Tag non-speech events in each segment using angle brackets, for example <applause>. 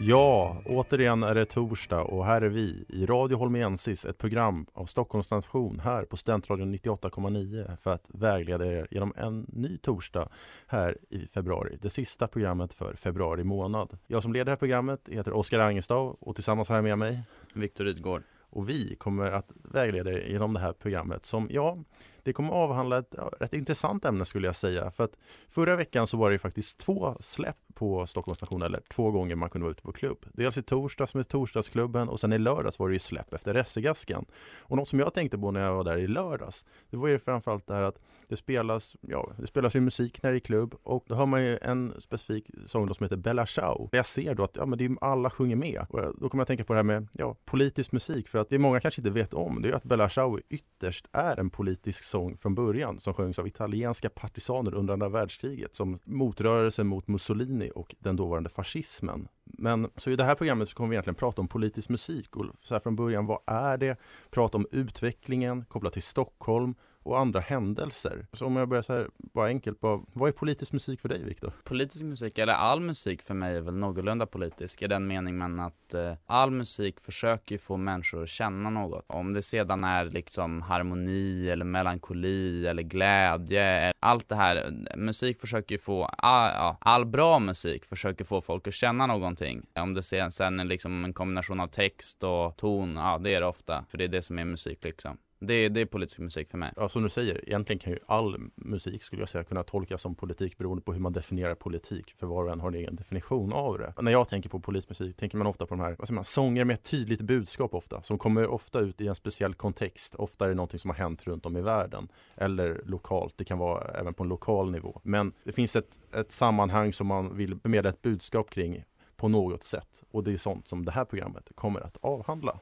Ja, återigen är det torsdag och här är vi i Radio Holmensis, ett program av Stockholms nation här på Studentradion 98,9 för att vägleda er genom en ny torsdag här i februari. Det sista programmet för februari månad. Jag som leder det här programmet heter Oskar Angestav och tillsammans har jag med mig Viktor Rydgård. och vi kommer att vägleda er genom det här programmet som, ja, det kommer avhandla ett rätt intressant ämne skulle jag säga. För att förra veckan så var det faktiskt två släpp på Stockholms station, eller två gånger man kunde vara ute på klubb. Dels i torsdags med Torsdagsklubben och sen i lördags var det ju släpp efter Ressegaskan. Och något som jag tänkte på när jag var där i lördags, det var ju framförallt det här att det spelas, ja, det spelas ju musik när det är klubb och då har man ju en specifik sång då som heter Bella Ciao. Jag ser då att ja, men det är, alla sjunger med. Och då kommer jag tänka på det här med ja, politisk musik för att det många kanske inte vet om det är att Bella Ciao ytterst är en politisk sång från början som sjöngs av italienska partisaner under andra världskriget som motrörelse mot Mussolini och den dåvarande fascismen. Men så i det här programmet så kommer vi egentligen prata om politisk musik och så här från början, vad är det? Prata om utvecklingen kopplat till Stockholm och andra händelser. Så om jag börjar så här, bara enkelt, bara, vad är politisk musik för dig Viktor? Politisk musik, eller all musik för mig är väl någorlunda politisk i den meningen att eh, all musik försöker ju få människor att känna något. Om det sedan är liksom harmoni eller melankoli eller glädje, allt det här. Eh, musik försöker ju få, all, ja, all bra musik försöker få folk att känna någonting. Om det sen, sen är liksom en kombination av text och ton, ja det är det ofta. För det är det som är musik liksom. Det är, det är politisk musik för mig. Ja, som du säger, egentligen kan ju all musik skulle jag säga kunna tolkas som politik beroende på hur man definierar politik, för var och en har en egen definition av det. När jag tänker på politisk musik tänker man ofta på de här, vad säger man, sånger med ett tydligt budskap ofta, som kommer ofta ut i en speciell kontext. Ofta är det någonting som har hänt runt om i världen, eller lokalt, det kan vara även på en lokal nivå. Men det finns ett, ett sammanhang som man vill förmedla ett budskap kring på något sätt, och det är sånt som det här programmet kommer att avhandla.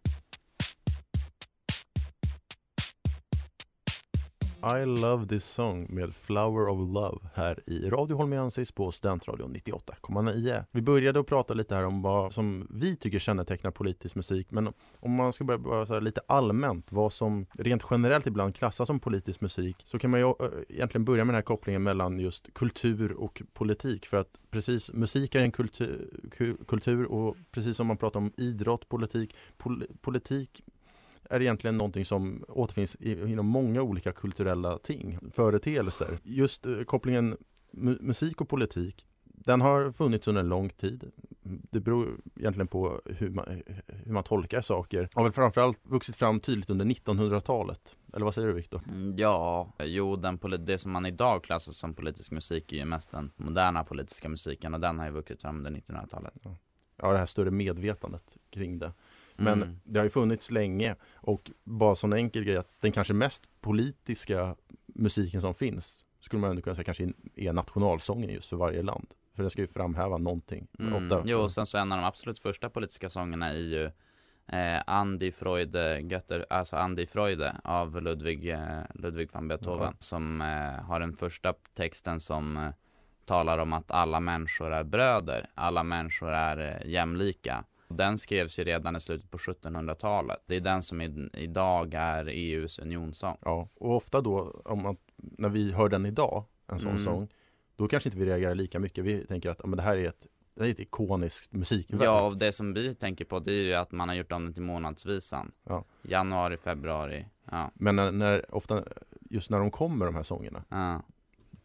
I love this song med Flower of Love här i Radio Holmiansis på Studentradion 98,9. Vi började att prata lite här om vad som vi tycker kännetecknar politisk musik men om man ska börja börja så här lite allmänt vad som rent generellt ibland klassas som politisk musik så kan man ju eh, egentligen börja med den här kopplingen mellan just kultur och politik för att precis musik är en kultur, kultur och precis som man pratar om idrott, politik, pol, politik är egentligen någonting som återfinns inom många olika kulturella ting, företeelser. Just eh, kopplingen mu musik och politik, den har funnits under en lång tid. Det beror egentligen på hur man, hur man tolkar saker. Har väl framförallt vuxit fram tydligt under 1900-talet. Eller vad säger du Viktor? Ja, jo den det som man idag klassar som politisk musik är ju mest den moderna politiska musiken och den har ju vuxit fram under 1900-talet. Ja. ja, det här större medvetandet kring det. Men Mm. det har ju funnits länge och bara sån enkel grej att den kanske mest politiska musiken som finns skulle man ändå kunna säga kanske är nationalsången just för varje land. För den ska ju framhäva någonting. Mm. Ofta Jo, och sen så en av de absolut första politiska sångerna är ju eh, Andi Freude Götter, alltså Andi Freude av Ludwig, eh, Ludwig van Beethoven Ja. som eh, har den första texten som eh, talar om att alla människor är bröder, alla människor är eh, jämlika. Den skrevs ju redan i slutet på 1700-talet. Det är den som i, idag är EUs unionssång. Ja, och ofta då om man, när vi hör den idag, en sån Mm. sång, då kanske inte vi reagerar lika mycket. Vi tänker att men det här är ett, det är ett ikoniskt musikverk. Ja, och det som vi tänker på det är ju att man har gjort om den till månadsvisan. Ja. Januari, februari. Ja. Men när, när, ofta, just när de kommer de här sångerna, Ja.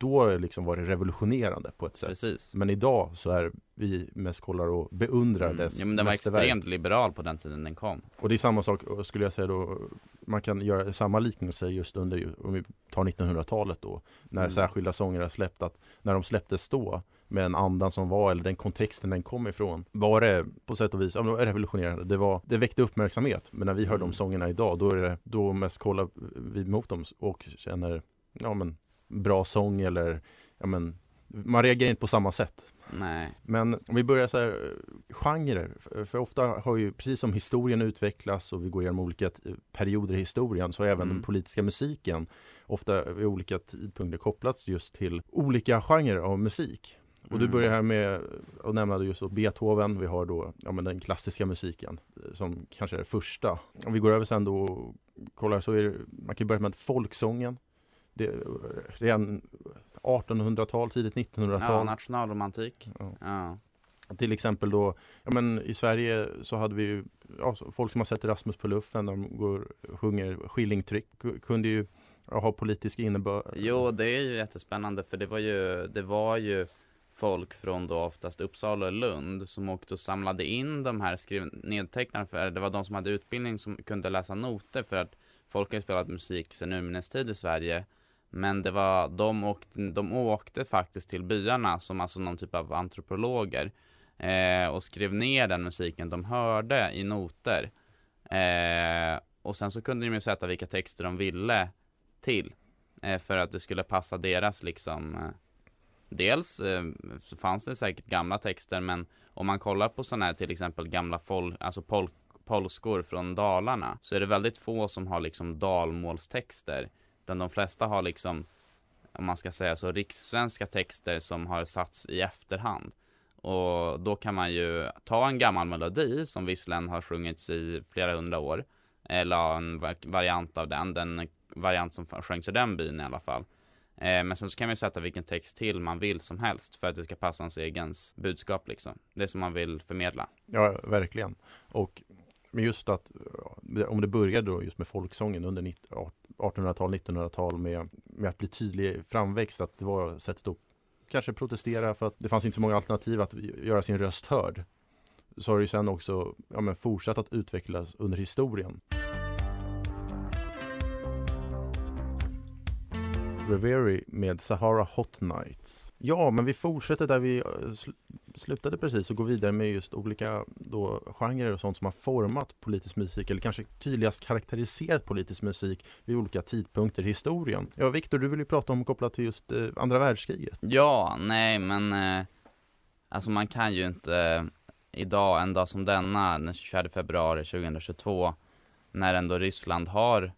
Då liksom var det revolutionerande på ett sätt. Precis. Men idag så är vi mest kollar och beundrar Mm. dess Ja, men den var extremt liberal på den tiden den kom. Och det är samma sak skulle jag säga då Man kan göra samma liknelse just under om vi tar 1900-talet då När Mm. särskilda har släppt att När de släpptes då med den andan som var eller den kontexten den kom ifrån Var det på sätt och vis ja, revolutionerande Det, var, det väckte uppmärksamhet Men när vi hör Mm. de sångerna idag då är det Då mest kollar vi mot dem och känner Ja men Bra sång eller Ja men Man reagerar inte på samma sätt Nej. men om vi börjar så här, eh, genrer, för- för ofta har ju, precis som historien utvecklas och vi går igenom olika perioder i historien, så har även Mm. den politiska musiken ofta vid olika tidpunkter kopplats just till olika genrer av musik. Och du Mm. börjar här med att nämna just Beethoven, vi har då ja, men den klassiska musiken eh, som kanske är det första. Om vi går över sen då och kollar så är det, man kan börja med folksången. Det, redan 1800-tal, tidigt 1900-tal. Ja, nationalromantik. Ja. Ja. Till exempel då, ja men i Sverige så hade vi ju ja, folk som har sett Rasmus på luffen, de går, sjunger skillingtryck, ku- kunde ju ha politisk innebörd. Jo, det är ju jättespännande för det var ju, det var ju folk från då oftast Uppsala och Lund som åkte och samlade in de här skriv nedtecknarna för det var de som hade utbildning som kunde läsa noter för att folk har ju spelat musik sedan urminnes tid i Sverige men det var, de åkte, de åkte faktiskt till byarna som alltså någon typ av antropologer eh, och skrev ner den musiken de hörde i noter. Eh, och sen så kunde de ju sätta vilka texter de ville till eh, för att det skulle passa deras liksom eh, Dels eh, så fanns det säkert gamla texter men om man kollar på sådana här till exempel gamla folk, alltså polk polskor från Dalarna så är det väldigt få som har liksom dalmålstexter utan de flesta har liksom om man ska säga så rikssvenska texter som har satts i efterhand och då kan man ju ta en gammal melodi som visserligen har sjungits i flera hundra år eller en variant av den, den variant som sjöngs i den byn i alla fall. Eh, men sen så kan man ju sätta vilken text till man vill som helst för att det ska passa ens egens budskap liksom. Det som man vill förmedla. Ja, verkligen. Och men just att om det började då just med folksången under 1800-tal, 1900-tal med, med att bli tydlig framväxt, att det var sättet att kanske protestera för att det fanns inte så många alternativ att göra sin röst hörd. Så har det ju sen också ja, men fortsatt att utvecklas under historien. Reveri med Sahara Hot Nights. Ja, men vi fortsätter där vi eh, slutade precis och går vidare med just olika då genrer och sånt som har format politisk musik eller kanske tydligast karaktäriserat politisk musik vid olika tidpunkter i historien. Ja, Viktor, du vill ju prata om kopplat till just eh, andra världskriget. Ja, nej men eh, alltså man kan ju inte eh, idag, en dag som denna, den 24 februari 2022 när ändå Ryssland har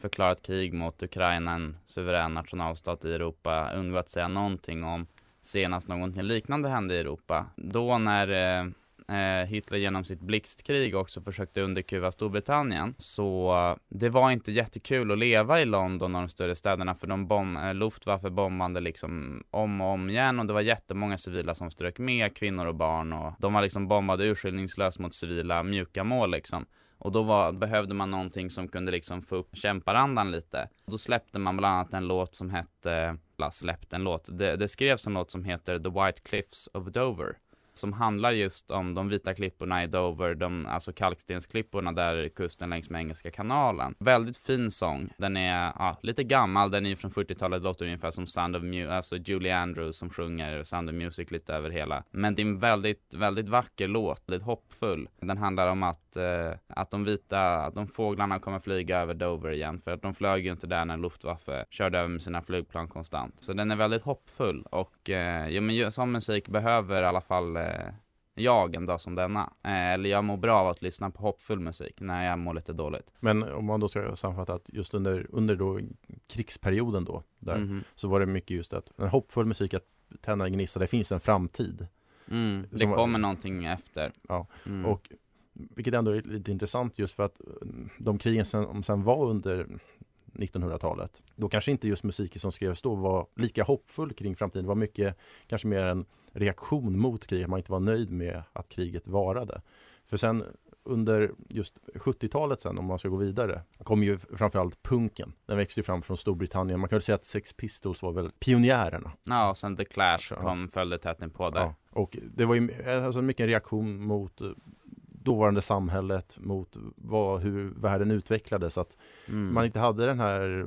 förklarat krig mot Ukraina, en suverän nationalstat i Europa, undgå att säga någonting om senast någonting liknande hände i Europa. Då när eh, eh, Hitler genom sitt blixtkrig också försökte underkuva Storbritannien. Så det var inte jättekul att leva i London och de större städerna för de bom eh, Luftwaffe bombade liksom om och om igen och det var jättemånga civila som strök med, kvinnor och barn och de var liksom bombade urskillningslöst mot civila mjuka mål liksom. Och då var, behövde man någonting som kunde liksom få upp kämparandan lite. Då släppte man bland annat en låt som hette, släppt en låt, det, det skrevs en låt som heter The White Cliffs of Dover. Som handlar just om de vita klipporna i Dover, de, alltså kalkstensklipporna där kusten längs med Engelska kanalen. Väldigt fin sång. Den är ja, lite gammal, den är ju från 40-talet, låter ungefär som Sound of Music, alltså Julie Andrews som sjunger Sound of Music lite över hela. Men det är en väldigt, väldigt vacker låt, väldigt hoppfull. Den handlar om att, eh, att de vita, att de fåglarna kommer flyga över Dover igen, för att de flög ju inte där när Luftwaffe körde över med sina flygplan konstant. Så den är väldigt hoppfull och eh, ja, men sån musik behöver i alla fall eh, eh, jag en dag som denna. Eh, eller jag mår bra av att lyssna på hoppfull musik när jag mår lite dåligt. Men om man då ska sammanfatta att just under, under då krigsperioden då, där, Mhm. så var det mycket just att hoppfull musik att tända en gnista, det finns en framtid. Mm, det kommer någonting efter. Ja, Mm. Och vilket ändå är lite intressant just för att de krigen som sen var under 1900-talet, då kanske inte just musiken som skrevs då var lika hoppfull kring framtiden. Det var mycket, kanske mer en reaktion mot kriget, man inte var nöjd med att kriget varade. För sen under just 70-talet sen, om man ska gå vidare, kom ju framförallt punken. Den växte ju fram från Storbritannien. Man kan väl säga att Sex Pistols var väl pionjärerna. Ja, och sen The Clash Ja. kom, följde tätt på där. Ja, och det var ju alltså mycket en reaktion mot eh, dåvarande samhället, mot vad, hur världen utvecklades. Att Mm. man inte hade den här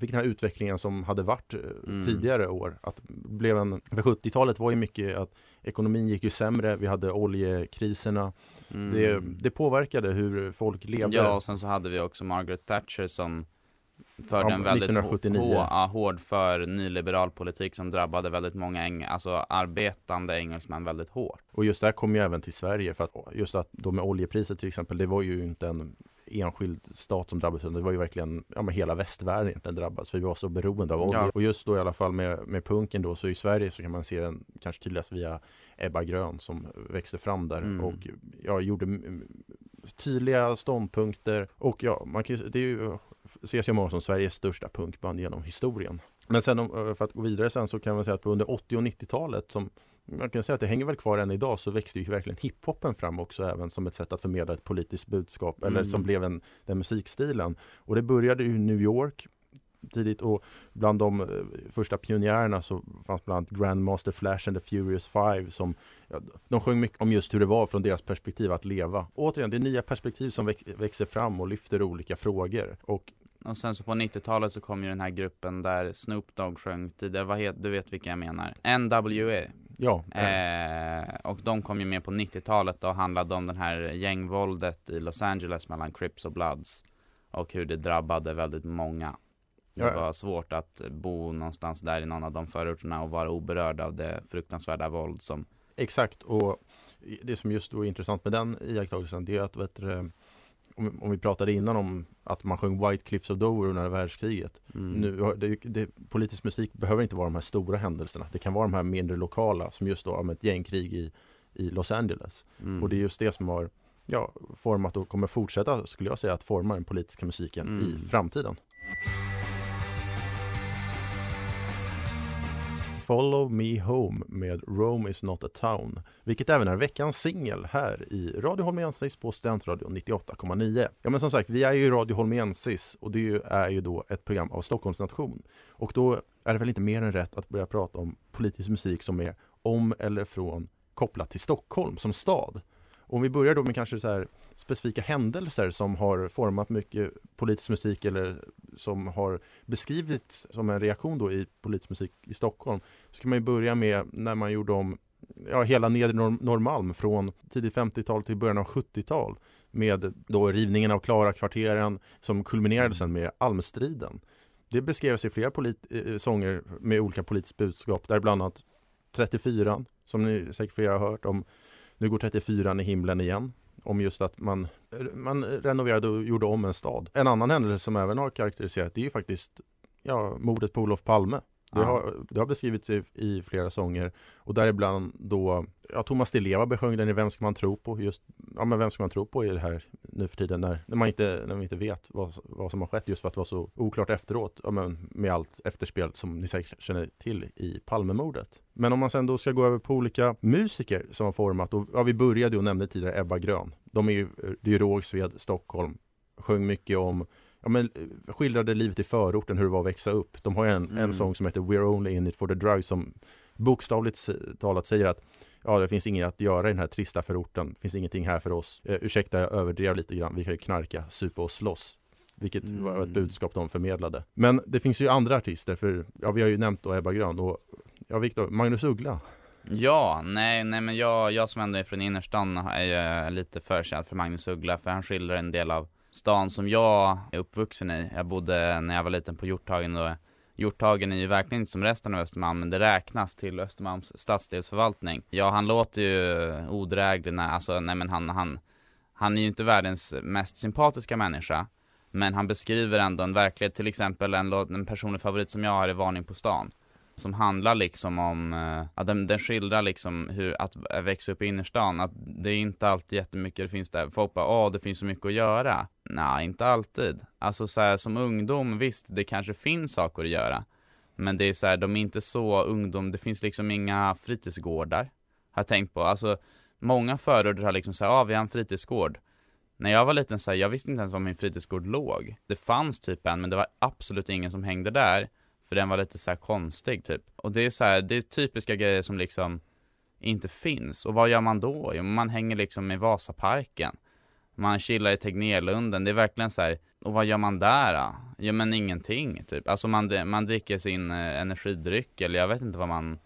fick den här utvecklingen som hade varit eh, Mm. tidigare år. Att blev en, för 70-talet var ju mycket att ekonomin gick ju sämre, vi hade oljekriserna. Mm. Det, det påverkade hur folk levde. Ja, och sen så hade vi också Margaret Thatcher som förde Ja, en väldigt 1979. Hår, ja, hård för nyliberal politik som drabbade väldigt många eng alltså arbetande engelsmän väldigt hårt. Och just det här kom ju även till Sverige för att just att då med oljepriset till exempel, det var ju inte en enskild stat som drabbades utan det var ju verkligen, ja men hela västvärlden egentligen drabbades för vi var så beroende av olja. Ja. Och just då i alla fall med, med punken då så i Sverige så kan man se den kanske tydligast via Ebba Grön som växte fram där Mm. och ja, gjorde tydliga ståndpunkter och ja, man kan det är ju, ses ju många som Sveriges största punkband genom historien. Men sen om- för att gå vidare sen så kan man säga att på under 80 och 90-talet som man kan säga att det hänger väl kvar än idag så växte ju verkligen hiphopen fram också även som ett sätt att förmedla ett politiskt budskap eller Mm. som blev en, den musikstilen. Och det började i New York tidigt och bland de eh, första pionjärerna så fanns bland annat Grandmaster Flash and the Furious Five som ja, de sjöng mycket om just hur det var från deras perspektiv att leva. Återigen, det är nya perspektiv som väx, växer fram och lyfter olika frågor. Och Och sen så på 90-talet så kom ju den här gruppen där Snoop Dogg sjöng tidigare, vad heter, du vet vilka jag menar? NWA. ja, eh, Eh, och de kom ju med på 90-talet och handlade om den här gängvåldet i Los Angeles mellan Crips och Bloods. Och hur det drabbade väldigt många. Det var svårt att bo någonstans där i någon av de förorterna och vara oberörd av det fruktansvärda våld som Exakt, och det som just är intressant med den iakttagelsen det är att vet du, om, om vi pratade innan om att man sjöng White Cliffs of Dover under världskriget. mm, Nu, det, det, politisk musik behöver inte vara de här stora händelserna. Det kan vara de här mindre lokala som just då om ett gängkrig i, i Los Angeles. mm. Och det är just det som har ja, format och kommer fortsätta skulle jag säga att forma den politiska musiken Mm. i framtiden. Follow Me Home med Rome is not a town, vilket även är veckans singel här i Radio Holmensis på Studentradion 98,9. Ja men som sagt, vi är ju Radio Holmensis och det är ju, är ju då ett program av Stockholms nation. Och då är det väl inte mer än rätt att börja prata om politisk musik som är om eller från kopplat till Stockholm som stad. Om vi börjar då med kanske så här specifika händelser som har format mycket politisk musik eller som har beskrivits som en reaktion då i politisk musik i Stockholm. Så kan man ju börja med när man gjorde om ja, hela nedre Norrmalm från tidigt 50-tal till början av 70-tal med då rivningen av Klarakvarteren som kulminerade sen med Almstriden. Det beskrevs i flera polit- eh, eh, sånger med olika politiska budskap där bland annat 34 som ni säkert flera har hört om nu går 34 i himlen igen om just att man, man renoverade och gjorde om en stad. En annan händelse som även har karaktäriserat det är ju faktiskt ja, mordet på Olof Palme. Det, Ja. har, det har beskrivits i, i flera sånger och däribland då ja, Thomas Di Leva besjöng den i Vem ska man tro på? Just, ja men vem ska man tro på i det här nu för tiden när, när man inte, när man inte vet vad, vad som har skett just för att det var så oklart efteråt ja, men med allt efterspel som ni säkert känner till i Palmemordet. Men om man sen då ska gå över på olika musiker som har format och ja, vi började och nämnde tidigare Ebba Grön. De är ju, det är ju Rågsved, Stockholm, sjöng mycket om Ja, men eh, skildrade livet i förorten, hur det var att växa upp. De har en, Mm. en sång som heter We're only in it for the drugs som bokstavligt talat säger att ja, det finns inget att göra i den här trista förorten. Det finns ingenting här för oss. Eh, ursäkta, jag överdrev lite grann. Vi kan ju knarka, supa och slåss. Vilket var ett Mm. budskap de förmedlade. Men det finns ju andra artister, för ja, vi har ju nämnt då Ebba Grön och ja, Viktor, Magnus Uggla. Ja, nej, nej men jag, jag som ändå är från innerstan är ju lite förkänd för Magnus Uggla för han skildrar en del av stan som jag är uppvuxen i. Jag bodde när jag var liten på Hjorthagen och Hjorthagen är ju verkligen inte som resten av Östermalm men det räknas till Östermalms stadsdelsförvaltning. Ja, han låter ju odräglig när, alltså nej men han, han, han är ju inte världens mest sympatiska människa. Men han beskriver ändå en verklighet, till exempel en, en personlig favorit som jag har är Varning på stan som handlar liksom om, eh, att den, den skildrar liksom hur att växa upp i innerstan, att det är inte alltid jättemycket det finns där, folk bara åh det finns så mycket att göra. Nej, inte alltid. Alltså så här, som ungdom, visst det kanske finns saker att göra. Men det är så här, de är inte så ungdom, det finns liksom inga fritidsgårdar. Har jag tänkt på, alltså många förorter har liksom så här, ah, vi har en fritidsgård. när jag var liten så här, jag visste inte ens var min fritidsgård låg. Det fanns typ en, men det var absolut ingen som hängde där. För den var lite så här konstig typ. Och det är så här, det är typiska grejer som liksom inte finns. Och vad gör man då? Jo, man hänger liksom i Vasaparken. Man chillar i Tegnérlunden. Det är verkligen så här, och vad gör man där då? Jo men ingenting typ. Alltså man, man dricker sin eh, energidryck eller jag vet inte vad man,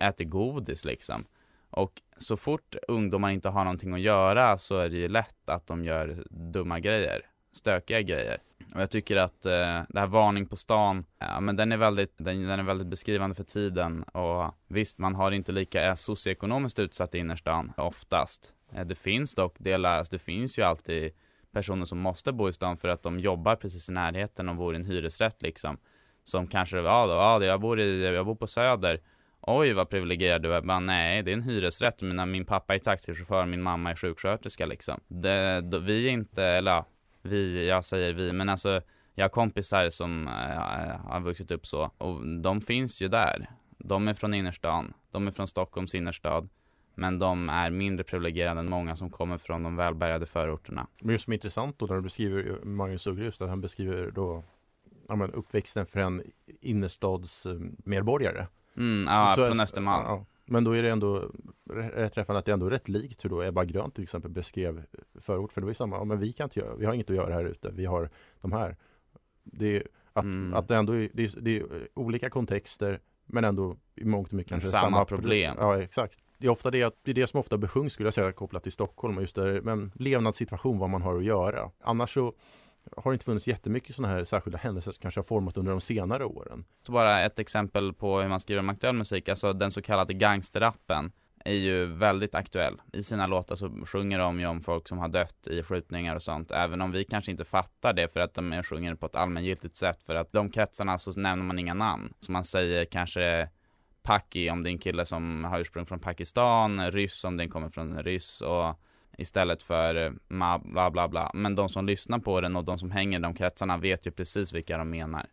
äter godis liksom. Och så fort ungdomar inte har någonting att göra så är det ju lätt att de gör dumma grejer, stökiga grejer. Och jag tycker att eh, det här varning på stan, ja men den är väldigt, den, den, är väldigt beskrivande för tiden. Och visst man har inte lika är socioekonomiskt utsatt i innerstan oftast. Eh, det finns dock delar, alltså det finns ju alltid personer som måste bo i stan för att de jobbar precis i närheten och bor i en hyresrätt liksom. Som kanske, ja då, ja jag bor i, jag bor på Söder. Oj vad privilegierad du är, bara, nej det är en hyresrätt, Mina, min pappa är taxichaufför, min mamma är sjuksköterska liksom. Det, då, Vi är inte, eller ja, vi, jag säger vi, men alltså jag har kompisar som äh, har vuxit upp så och de finns ju där De är från innerstan, de är från Stockholms innerstad men de är mindre privilegierade än många som kommer från de välbärgade förorterna. Men just som är intressant då när du beskriver Magnus Uggla just att han beskriver då men uppväxten för en innerstadsmedborgare. Mm, ja, så, från Östermalm. Ja, men då är det ändå rätt träffande att det är ändå rätt likt hur då Ebba Grön till exempel beskrev förort. För det var ju samma, ja, men vi kan inte göra, vi har inget att göra här ute, vi har de här. Det är, att, mm. att det ändå är, det är, det är olika kontexter men ändå i mångt och mycket kanske samma, samma problem. Ja, exakt. Det är ofta det, det är det som ofta besjungs skulle jag säga kopplat till Stockholm, just det, men levnadssituation, vad man har att göra. Annars så har det inte funnits jättemycket sådana här särskilda händelser som kanske har format under de senare åren. Så bara ett exempel på hur man skriver om aktuell musik, alltså den så kallade gangsterrappen är ju väldigt aktuell. I sina låtar så sjunger de ju om folk som har dött i skjutningar och sånt, även om vi kanske inte fattar det för att de sjunger på ett allmängiltigt sätt, för att de kretsarna så nämner man inga namn. Så man säger kanske Paki om det är en kille som har ursprung från Pakistan, ryss om den kommer från ryss och istället för ma bla bla bla. Men de som lyssnar på den och de som hänger i de kretsarna vet ju precis vilka de menar.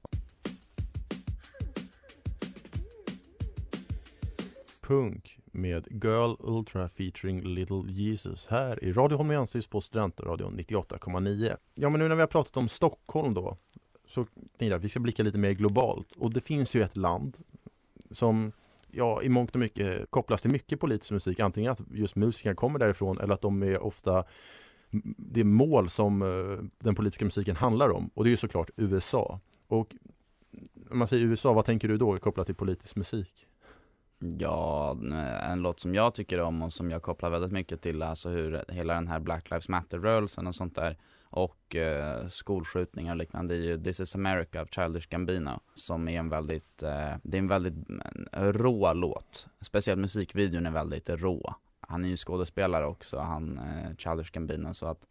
Punk med Girl Ultra featuring Little Jesus här i Radio Holmiansis på Studentradion 98,9. Ja men nu när vi har pratat om Stockholm då så Nida, vi ska blicka lite mer globalt och det finns ju ett land som ja, i mångt och mycket kopplas till mycket politisk musik. Antingen att just musikerna kommer därifrån eller att de är ofta det mål som eh, den politiska musiken handlar om. Och det är ju såklart USA. Och när man säger USA, vad tänker du då kopplat till politisk musik? Ja, en låt som jag tycker om och som jag kopplar väldigt mycket till, alltså hur hela den här Black Lives Matter-rörelsen och sånt där och eh, skolskjutningar och liknande. Det är ju This is America av Childish Gambino som är en väldigt, eh, det är en väldigt eh, rå låt. Speciellt musikvideon är väldigt rå. Han är ju skådespelare också, han eh, Childish Gambino, så att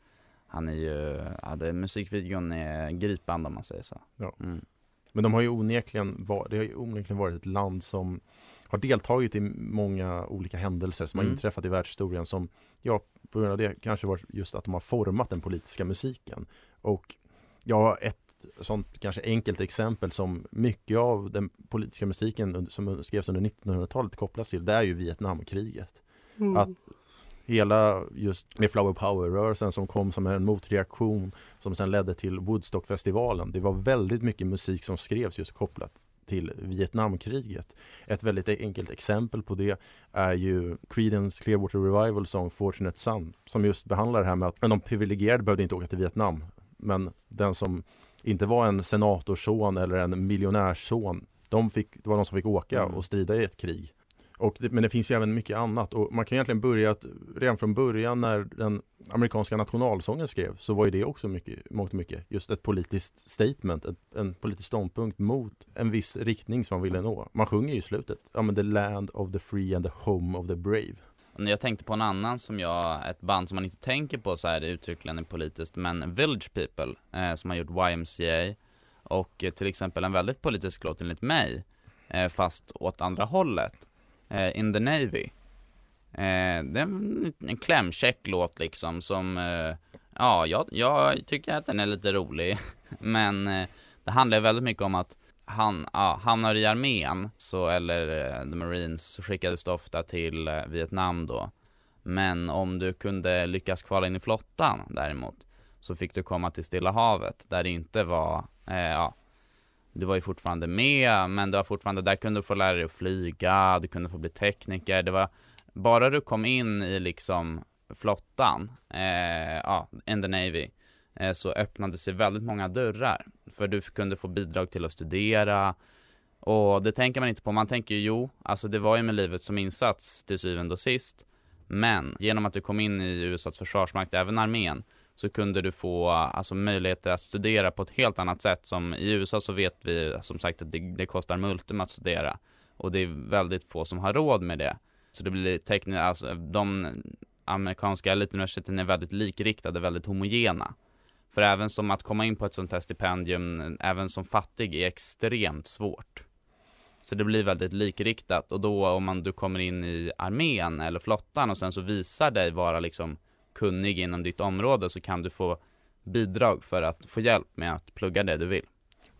han är ju, ja, det, musikvideon är gripande om man säger så. Ja. Mm. Men de har ju onekligen, var, det har ju onekligen varit ett land som har deltagit i många olika händelser som mm. har inträffat i världshistorien som, ja, på grund av det kanske varit just att de har format den politiska musiken. Och ja, ett sånt kanske enkelt exempel som mycket av den politiska musiken som skrevs under 1900-talet kopplas till, det är ju Vietnamkriget. Mm. Att hela just med Flower Power-rörelsen som kom som en motreaktion som sen ledde till Woodstockfestivalen. Det var väldigt mycket musik som skrevs just kopplat till Vietnamkriget. Ett väldigt enkelt exempel på det är ju Creedence Clearwater Revival Song Fortunate Son som just behandlar det här med att de privilegierade behövde inte åka till Vietnam men den som inte var en senatorson eller en miljonärsson de fick, det var de som fick åka mm. och strida i ett krig. Och det, men det finns ju även mycket annat och man kan egentligen börja att redan från början när den amerikanska nationalsången skrevs så var ju det också mycket, mångt mycket just ett politiskt statement, ett, en politisk ståndpunkt mot en viss riktning som man ville nå. Man sjunger ju i slutet, ja men the land of the free and the home of the brave. Jag tänkte på en annan som jag, ett band som man inte tänker på så här uttryckligen politiskt, men Village People, eh, som har gjort YMCA och eh, till exempel en väldigt politisk låt enligt mig, eh, fast åt andra hållet eh, In the Navy. Eh, det är en, en klämkäck låt liksom som, eh, ja, jag, jag, tycker att den är lite rolig. <laughs> Men eh, det handlar väldigt mycket om att han, ja, hamnar i armén, så, eller eh, the Marines, så skickades du ofta till eh, Vietnam då. Men om du kunde lyckas kvala in i flottan däremot så fick du komma till Stilla havet där det inte var, eh, ja, du var ju fortfarande med men det var fortfarande, där kunde du få lära dig att flyga, du kunde få bli tekniker, det var bara du kom in i liksom flottan, eh, ja, in the Navy, eh, så öppnade sig väldigt många dörrar. För du kunde få bidrag till att studera, och det tänker man inte på, man tänker ju jo, alltså det var ju med livet som insats till syvende och sist. Men genom att du kom in i USAs försvarsmakt, även armén, så kunde du få alltså, möjligheter att studera på ett helt annat sätt. Som i USA så vet vi som sagt att det, det kostar multum att studera. Och det är väldigt få som har råd med det. Så det blir tekniskt, alltså de amerikanska elituniversiteten är väldigt likriktade, väldigt homogena. För även som att komma in på ett sånt här stipendium, även som fattig, är extremt svårt. Så det blir väldigt likriktat och då om man, du kommer in i armén eller flottan och sen så visar dig vara liksom kunnig inom ditt område så kan du få bidrag för att få hjälp med att plugga det du vill.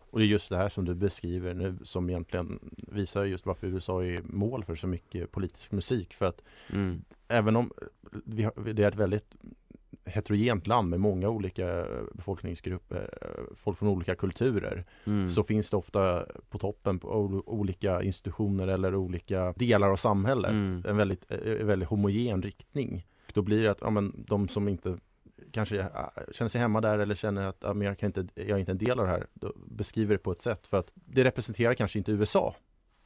Och det är just det här som du beskriver nu som egentligen visar just varför USA är mål för så mycket politisk musik. För att mm. även om vi har, det är ett väldigt heterogent land med många olika befolkningsgrupper, folk från olika kulturer, mm. så finns det ofta på toppen på olika institutioner eller olika delar av samhället mm. en väldigt, väldigt homogen riktning. Då blir det att ja, men, de som inte kanske äh, känner sig hemma där eller känner att ja, men jag, kan inte, jag är inte en del av det här, då beskriver det på ett sätt för att det representerar kanske inte USA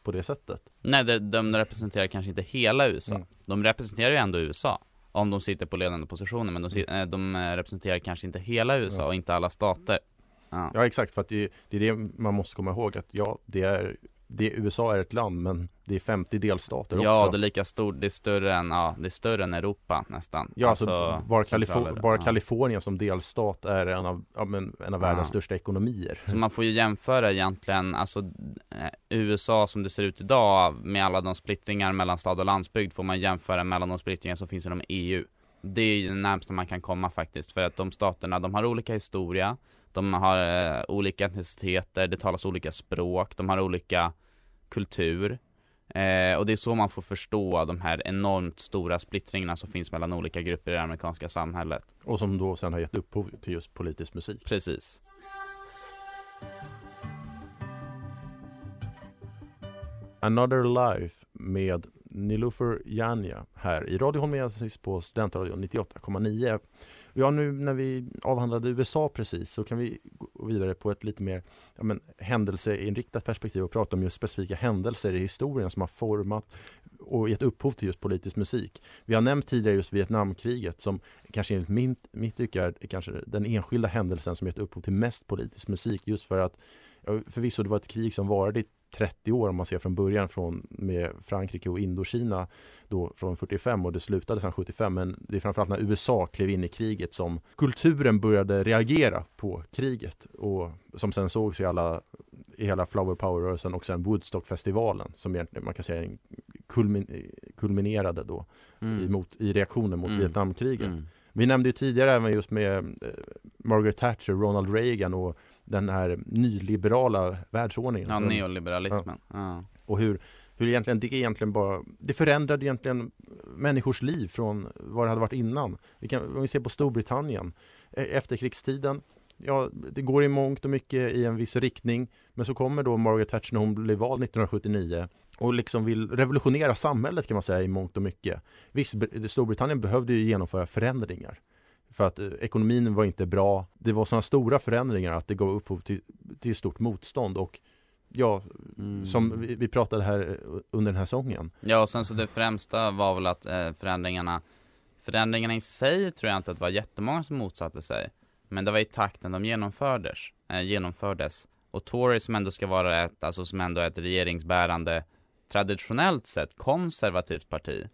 på det sättet. Nej, de, de representerar kanske inte hela USA. Mm. De representerar ju ändå USA om de sitter på ledande positioner, men de, mm. de eh, representerar kanske inte hela USA ja. och inte alla stater. Ja. ja, exakt, för att det, det, är det man måste komma ihåg att ja, det är det, USA är ett land men det är 50 delstater också. Ja, det är lika stort, det är större än, ja, det är större än Europa nästan. Ja, alltså, alltså bara, Kalifor bara ja. Kalifornien som delstat är en av, ja, men, en av världens största ekonomier. Så man får ju jämföra egentligen, alltså eh, USA som det ser ut idag med alla de splittringar mellan stad och landsbygd får man jämföra mellan de splittringar som finns inom EU. Det är det närmsta man kan komma faktiskt, för att de staterna, de har olika historia, de har eh, olika etniciteter, det talas olika språk, de har olika kultur. Eh, och det är så man får förstå de här enormt stora splittringarna som finns mellan olika grupper i det amerikanska samhället. Och som då sen har gett upphov till just politisk musik. Precis. Another Life med Nilufer Janja här i Radio Holmesis på Studentradion 98,9. Ja, nu när vi avhandlade USA precis så kan vi gå vidare på ett lite mer ja, men, händelseinriktat perspektiv och prata om just specifika händelser i historien som har format och gett upphov till just politisk musik. Vi har nämnt tidigare just Vietnamkriget som kanske enligt min, mitt tycke är kanske den enskilda händelsen som gett upphov till mest politisk musik just för att ja, förvisso det var ett krig som varade i 30 år om man ser från början från med Frankrike och Indokina då från 45 och det slutade sedan 75 men det är framförallt när USA klev in i kriget som kulturen började reagera på kriget och som sen sågs i alla i hela Flower Power-rörelsen och sen Woodstock-festivalen som egentligen man kan säga kulmin, kulminerade då mm. i, mot, i reaktionen mot mm. Vietnamkriget. Mm. Vi nämnde ju tidigare även just med eh, Margaret Thatcher, Ronald Reagan och den här nyliberala världsordningen. Ja, neoliberalismen. Ja. Och hur, hur egentligen det egentligen bara, det förändrade egentligen människors liv från vad det hade varit innan. Vi kan, om vi ser på Storbritannien, e, efterkrigstiden, ja, det går i mångt och mycket i en viss riktning. Men så kommer då Margaret Thatcher när hon blev vald 1979 och liksom vill revolutionera samhället kan man säga i mångt och mycket. Visst, Storbritannien behövde ju genomföra förändringar. För att eh, ekonomin var inte bra. Det var sådana stora förändringar att det gav upphov till, till stort motstånd och Ja, mm. som vi, vi, pratade här eh, under den här sången. Ja, och sen så det främsta var väl att eh, förändringarna Förändringarna i sig tror jag inte att det var jättemånga som motsatte sig. Men det var i takten de genomfördes. Eh, genomfördes. Och Tory som ändå ska vara ett, alltså som ändå är ett regeringsbärande traditionellt sett konservativt parti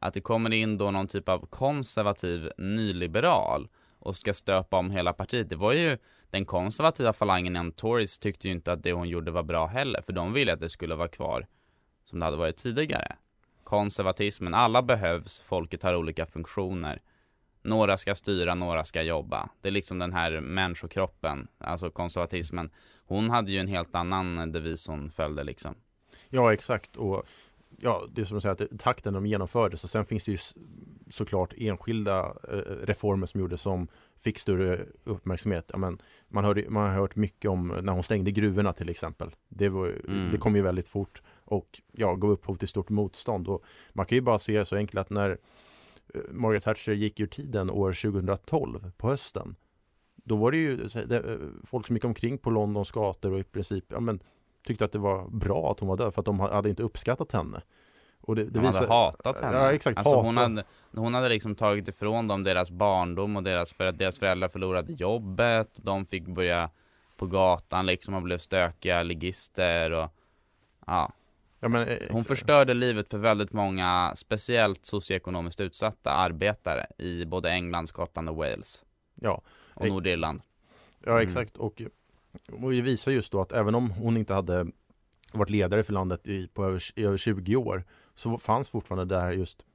att det kommer in då någon typ av konservativ nyliberal och ska stöpa om hela partiet. Det var ju den konservativa falangen inom Tories tyckte ju inte att det hon gjorde var bra heller, för de ville att det skulle vara kvar som det hade varit tidigare. Konservatismen, alla behövs, folket har olika funktioner. Några ska styra, några ska jobba. Det är liksom den här människokroppen, alltså konservatismen. Hon hade ju en helt annan devis hon följde liksom. Ja, exakt. Och ja, det är som du säger, att takten de genomfördes och sen finns det ju såklart enskilda eh, reformer som gjordes som fick större uppmärksamhet. Men man, hörde, man har hört mycket om när hon stängde gruvorna till exempel. Det, var, Mm. det kom ju väldigt fort och ja, gav upphov till stort motstånd. Och man kan ju bara se så enkelt att när eh, Margaret Thatcher gick ur tiden år 2012 på hösten då var det ju eh, folk som gick omkring på Londons gator och i princip ja, men, tyckte att det var bra att hon var död för att de hade inte uppskattat henne. Och det, det De hade visar- hatat henne. Ja, exakt. Alltså hon hade, hon hade liksom tagit ifrån dem deras barndom och deras, för att deras föräldrar förlorade jobbet. De fick börja på gatan liksom och blev stökiga ligister och ja. Ja, men, eh, Hon förstörde livet för väldigt många, speciellt socioekonomiskt utsatta arbetare i både England, Skottland och Wales. Ja. Och Eh, Nordirland. Ja Mm. exakt och, och det visar just då att även om hon inte hade varit ledare för landet i, på över, i över 20 år så fanns fortfarande det här just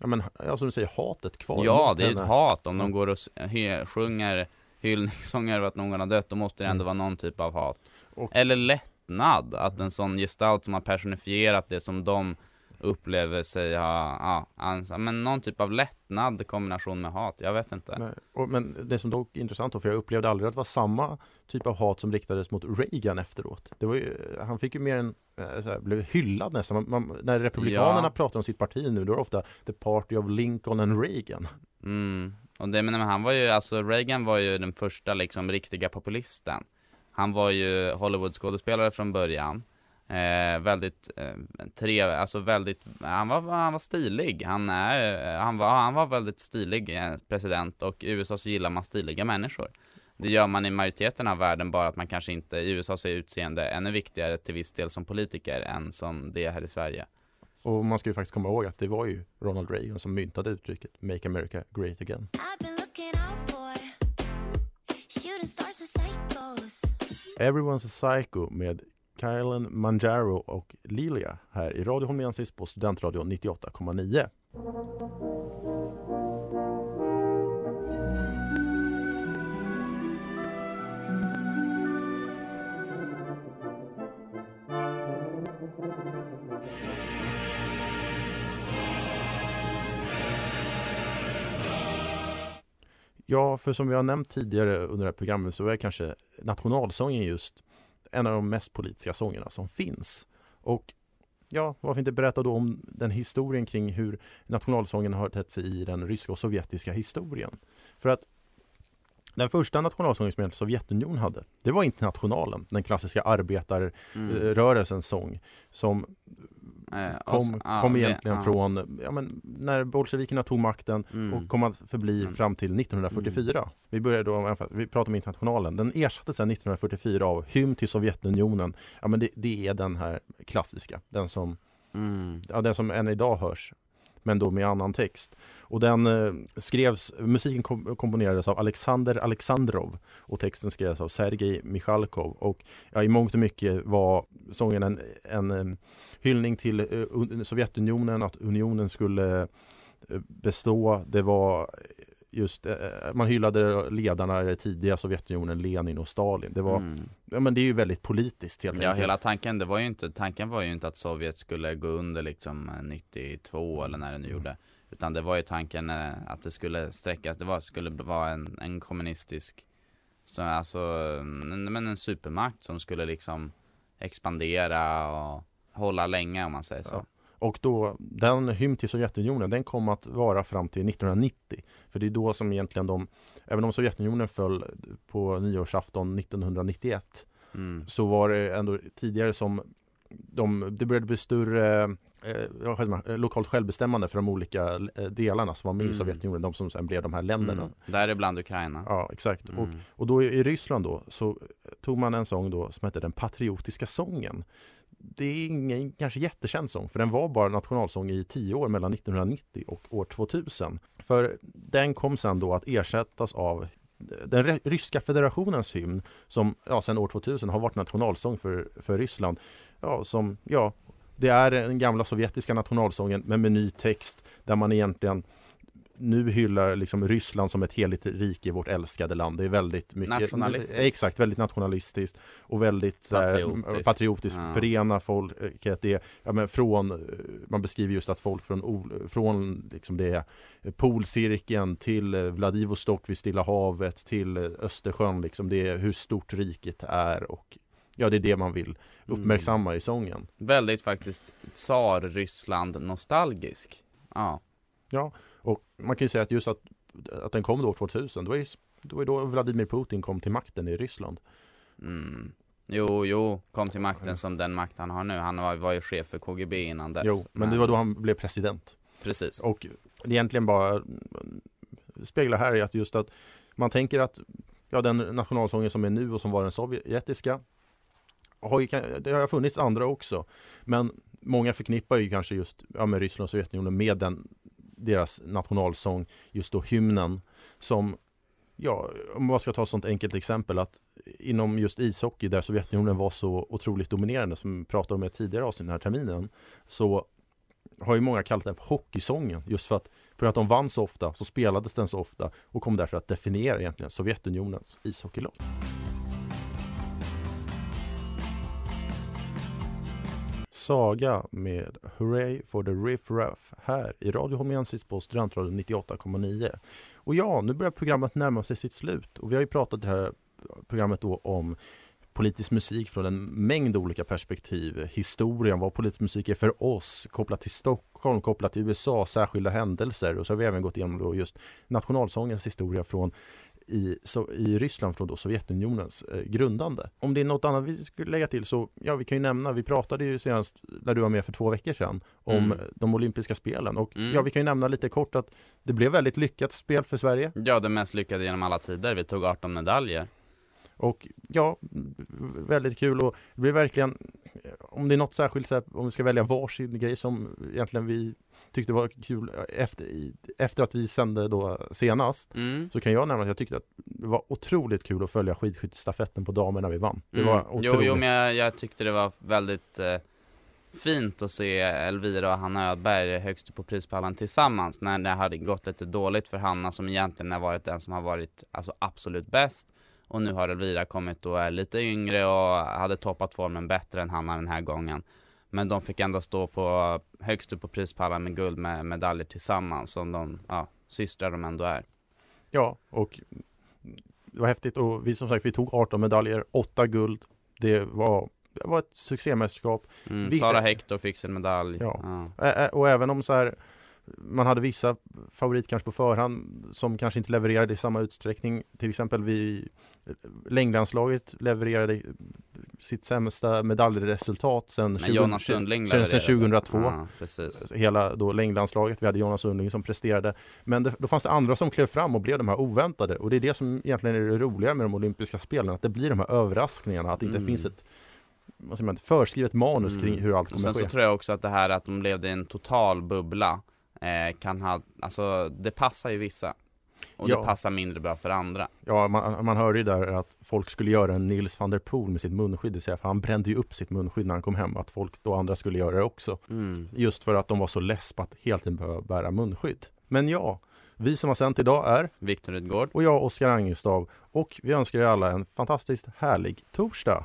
Ja men ja, som du säger hatet kvar Ja, det är ju ett hat. Om de Ja. går och hy- sjunger hyllningssånger över att någon har dött, då måste det ändå Mm. vara någon typ av hat. Och- Eller lättnad, att en sån gestalt som har personifierat det som de upplever sig ha, ja, alltså, men någon typ av lättnad i kombination med hat, jag vet inte. Nej, och, men det som dock är intressant då, för jag upplevde aldrig att det var samma typ av hat som riktades mot Reagan efteråt. Det var ju, han fick ju mer en, eh, här, blev hyllad nästan. Man, man, när republikanerna Ja. pratar om sitt parti nu, då är det ofta the party of Lincoln and Reagan. Mm. Och det, men han var ju, alltså Reagan var ju den första liksom riktiga populisten. Han var ju Hollywood-skådespelare från början. Eh, väldigt eh, trev, alltså väldigt, han var, han var stilig. Han är, eh, han var, han var väldigt stilig eh, president och i USA så gillar man stiliga människor. Det gör man i majoriteten av världen bara att man kanske inte, i USA så är utseende ännu viktigare till viss del som politiker än som det är här i Sverige. Och man ska ju faktiskt komma ihåg att det var ju Ronald Reagan som myntade uttrycket Make America Great Again. Everyone's a Psycho med Kylen Manjaro och Lilia här i Radio Holmensis på Studentradion 98,9. Ja, för som vi har nämnt tidigare under det här programmet så är kanske nationalsången just en av de mest politiska sångerna som finns. Och ja, varför inte berätta då om den historien kring hur nationalsången har tett sig i den ryska och sovjetiska historien. För att den första nationalsången som Sovjetunionen hade, det var Internationalen, den klassiska arbetarrörelsens sång som Eh, kom, ja, kom det- egentligen ja. från ja, men, när bolsjevikerna tog makten Mm. och kom att förbli Mm. fram till 1944. Vi började då, vi pratar om internationalen. Den ersattes sedan 1944 av Hymn till Sovjetunionen. Ja men det, det är den här klassiska, den som, Mm. ja, den som än idag hörs. Men då med annan text. Och den eh, skrevs, musiken kom, komponerades av Alexander Alexandrov och texten skrevs av Sergej Michalkov. Och ja, i mångt och mycket var sången en, en, en hyllning till eh, Sovjetunionen, att unionen skulle eh, bestå. Det var just, eh, man hyllade ledarna i det tidiga Sovjetunionen, Lenin och Stalin. Det var, Mm. ja men det är ju väldigt politiskt helt Ja, hela tanken, det var ju inte, tanken var ju inte att Sovjet skulle gå under liksom eh, 92 eller när det nu gjorde. Utan det var ju tanken eh, att det skulle sträckas, det var, skulle vara en, en kommunistisk, så, alltså, en, men en supermakt som skulle liksom expandera och hålla länge om man säger så. Ja. Och då, den hymn till Sovjetunionen, den kom att vara fram till 1990. För det är då som egentligen de, även om Sovjetunionen föll på nyårsafton 1991, Mm. så var det ändå tidigare som de, det började bli större eh, eh, lokalt självbestämmande för de olika eh, delarna som var med i Mm. Sovjetunionen, de som sen blev de här länderna. Mm. Däribland Ukraina. Ja, exakt. Och, Mm. och då i, i Ryssland då så tog man en sång då som hette Den patriotiska sången. Det är ingen kanske jättekänd sång för den var bara nationalsång i tio år mellan 1990 och år 2000. För den kom sen då att ersättas av den ryska federationens hymn som ja, sedan år 2000 har varit nationalsång för, för Ryssland. Ja, som, ja, det är den gamla sovjetiska nationalsången men med ny text där man egentligen nu hyllar liksom Ryssland som ett heligt rike, vårt älskade land. Det är väldigt mycket Nationalistiskt. Exakt, väldigt nationalistiskt och väldigt så här, Patriotiskt. patriotiskt Ja. förena folket. Det, ja, men från, eh, man beskriver just att folk från, från liksom det polcirkeln till eh, Vladivostok vid Stilla havet till eh, Östersjön liksom. Det är hur stort riket är och ja, det är det man vill Mm. uppmärksamma i sången. Väldigt faktiskt tsar-Ryssland nostalgisk. Ja. Ja, och man kan ju säga att just att, att den kom då år 2000, det var ju det var då Vladimir Putin kom till makten i Ryssland. Mm. Jo, jo, kom till makten som den makt han har nu. Han var, var ju chef för KGB innan dess. Jo, men det var då han blev president. Precis. Och det egentligen bara speglar här är att just att man tänker att ja, den nationalsången som är nu och som var den sovjetiska har ju, det har funnits andra också. Men många förknippar ju kanske just ja, med Ryssland och Sovjetunionen med den, deras nationalsång, just då hymnen som Ja, om man ska ta ett sånt enkelt exempel att inom just ishockey där Sovjetunionen var så otroligt dominerande som vi pratade om i ett tidigare avsnitt den här terminen så har ju många kallat den för hockeysången just för att för att de vann så ofta så spelades den så ofta och kom därför att definiera egentligen Sovjetunionens ishockeylag. Saga med Hooray for the Riff Raff här i Radio Holmiensis på Studentradion 98,9. Och ja, nu börjar programmet närma sig sitt slut och vi har ju pratat i det här programmet då om politisk musik från en mängd olika perspektiv. Historien, vad politisk musik är för oss, kopplat till Stockholm, kopplat till USA, särskilda händelser och så har vi även gått igenom då just nationalsångens historia från i, så, i Ryssland från då Sovjetunionens eh, grundande. Om det är något annat vi skulle lägga till så, ja vi kan ju nämna, vi pratade ju senast när du var med för två veckor sedan om Mm. de olympiska spelen och Mm. ja vi kan ju nämna lite kort att det blev väldigt lyckat spel för Sverige Ja, det mest lyckade genom alla tider. Vi tog 18 medaljer. Och ja, väldigt kul och det blir verkligen om det är något särskilt, så här, om vi ska välja varsin grej som egentligen vi tyckte var kul efter, i, efter att vi sände då senast Mm. så kan jag nämna att jag tyckte att det var otroligt kul att följa skidskyttestafetten på damer när vi vann. Det Mm. var otroligt. Jo, jo, men jag, jag tyckte det var väldigt eh, fint att se Elvira och Hanna Öberg högst upp på prispallen tillsammans när det hade gått lite dåligt för Hanna som egentligen har varit den som har varit alltså, absolut bäst. Och nu har Elvira kommit och är lite yngre och hade toppat formen bättre än Hanna den här gången. Men de fick ändå stå på högst upp på prispallen med guld med medaljer tillsammans som de, ja, systrar de ändå är. Ja, och det var häftigt och vi som sagt vi tog 18 medaljer, 8 guld. Det var, det var ett succémästerskap. Mm, Sara Hector fick sin medalj. Ja. Ja. Och även om så här man hade vissa favorit kanske på förhand som kanske inte levererade i samma utsträckning. Till exempel vi längdlandslaget levererade sitt sämsta medaljresultat sen, Sundling sen, sen levererade. 2002. Ja, precis. Hela då längdlandslaget, vi hade Jonas Sundling som presterade. Men det, då fanns det andra som klev fram och blev de här oväntade. Och det är det som egentligen är det roliga med de olympiska spelen, att det blir de här överraskningarna, att det inte Mm. finns ett vad säger man, förskrivet manus Mm. kring hur allt kommer sen att så ske. tror jag också att det här att de levde i en total bubbla kan ha, alltså det passar ju vissa. Och Ja. det passar mindre bra för andra. Ja, man, man hörde ju där att folk skulle göra en Nils van der Poel med sitt munskydd, vill säga, för han brände ju upp sitt munskydd när han kom hem, att folk då andra skulle göra det också. Mm. Just för att de var så less på att helt enkelt behöva bära munskydd. Men ja, vi som har sänt idag är Viktor Rydgård. och jag, Oskar Angestav, och vi önskar er alla en fantastiskt härlig torsdag.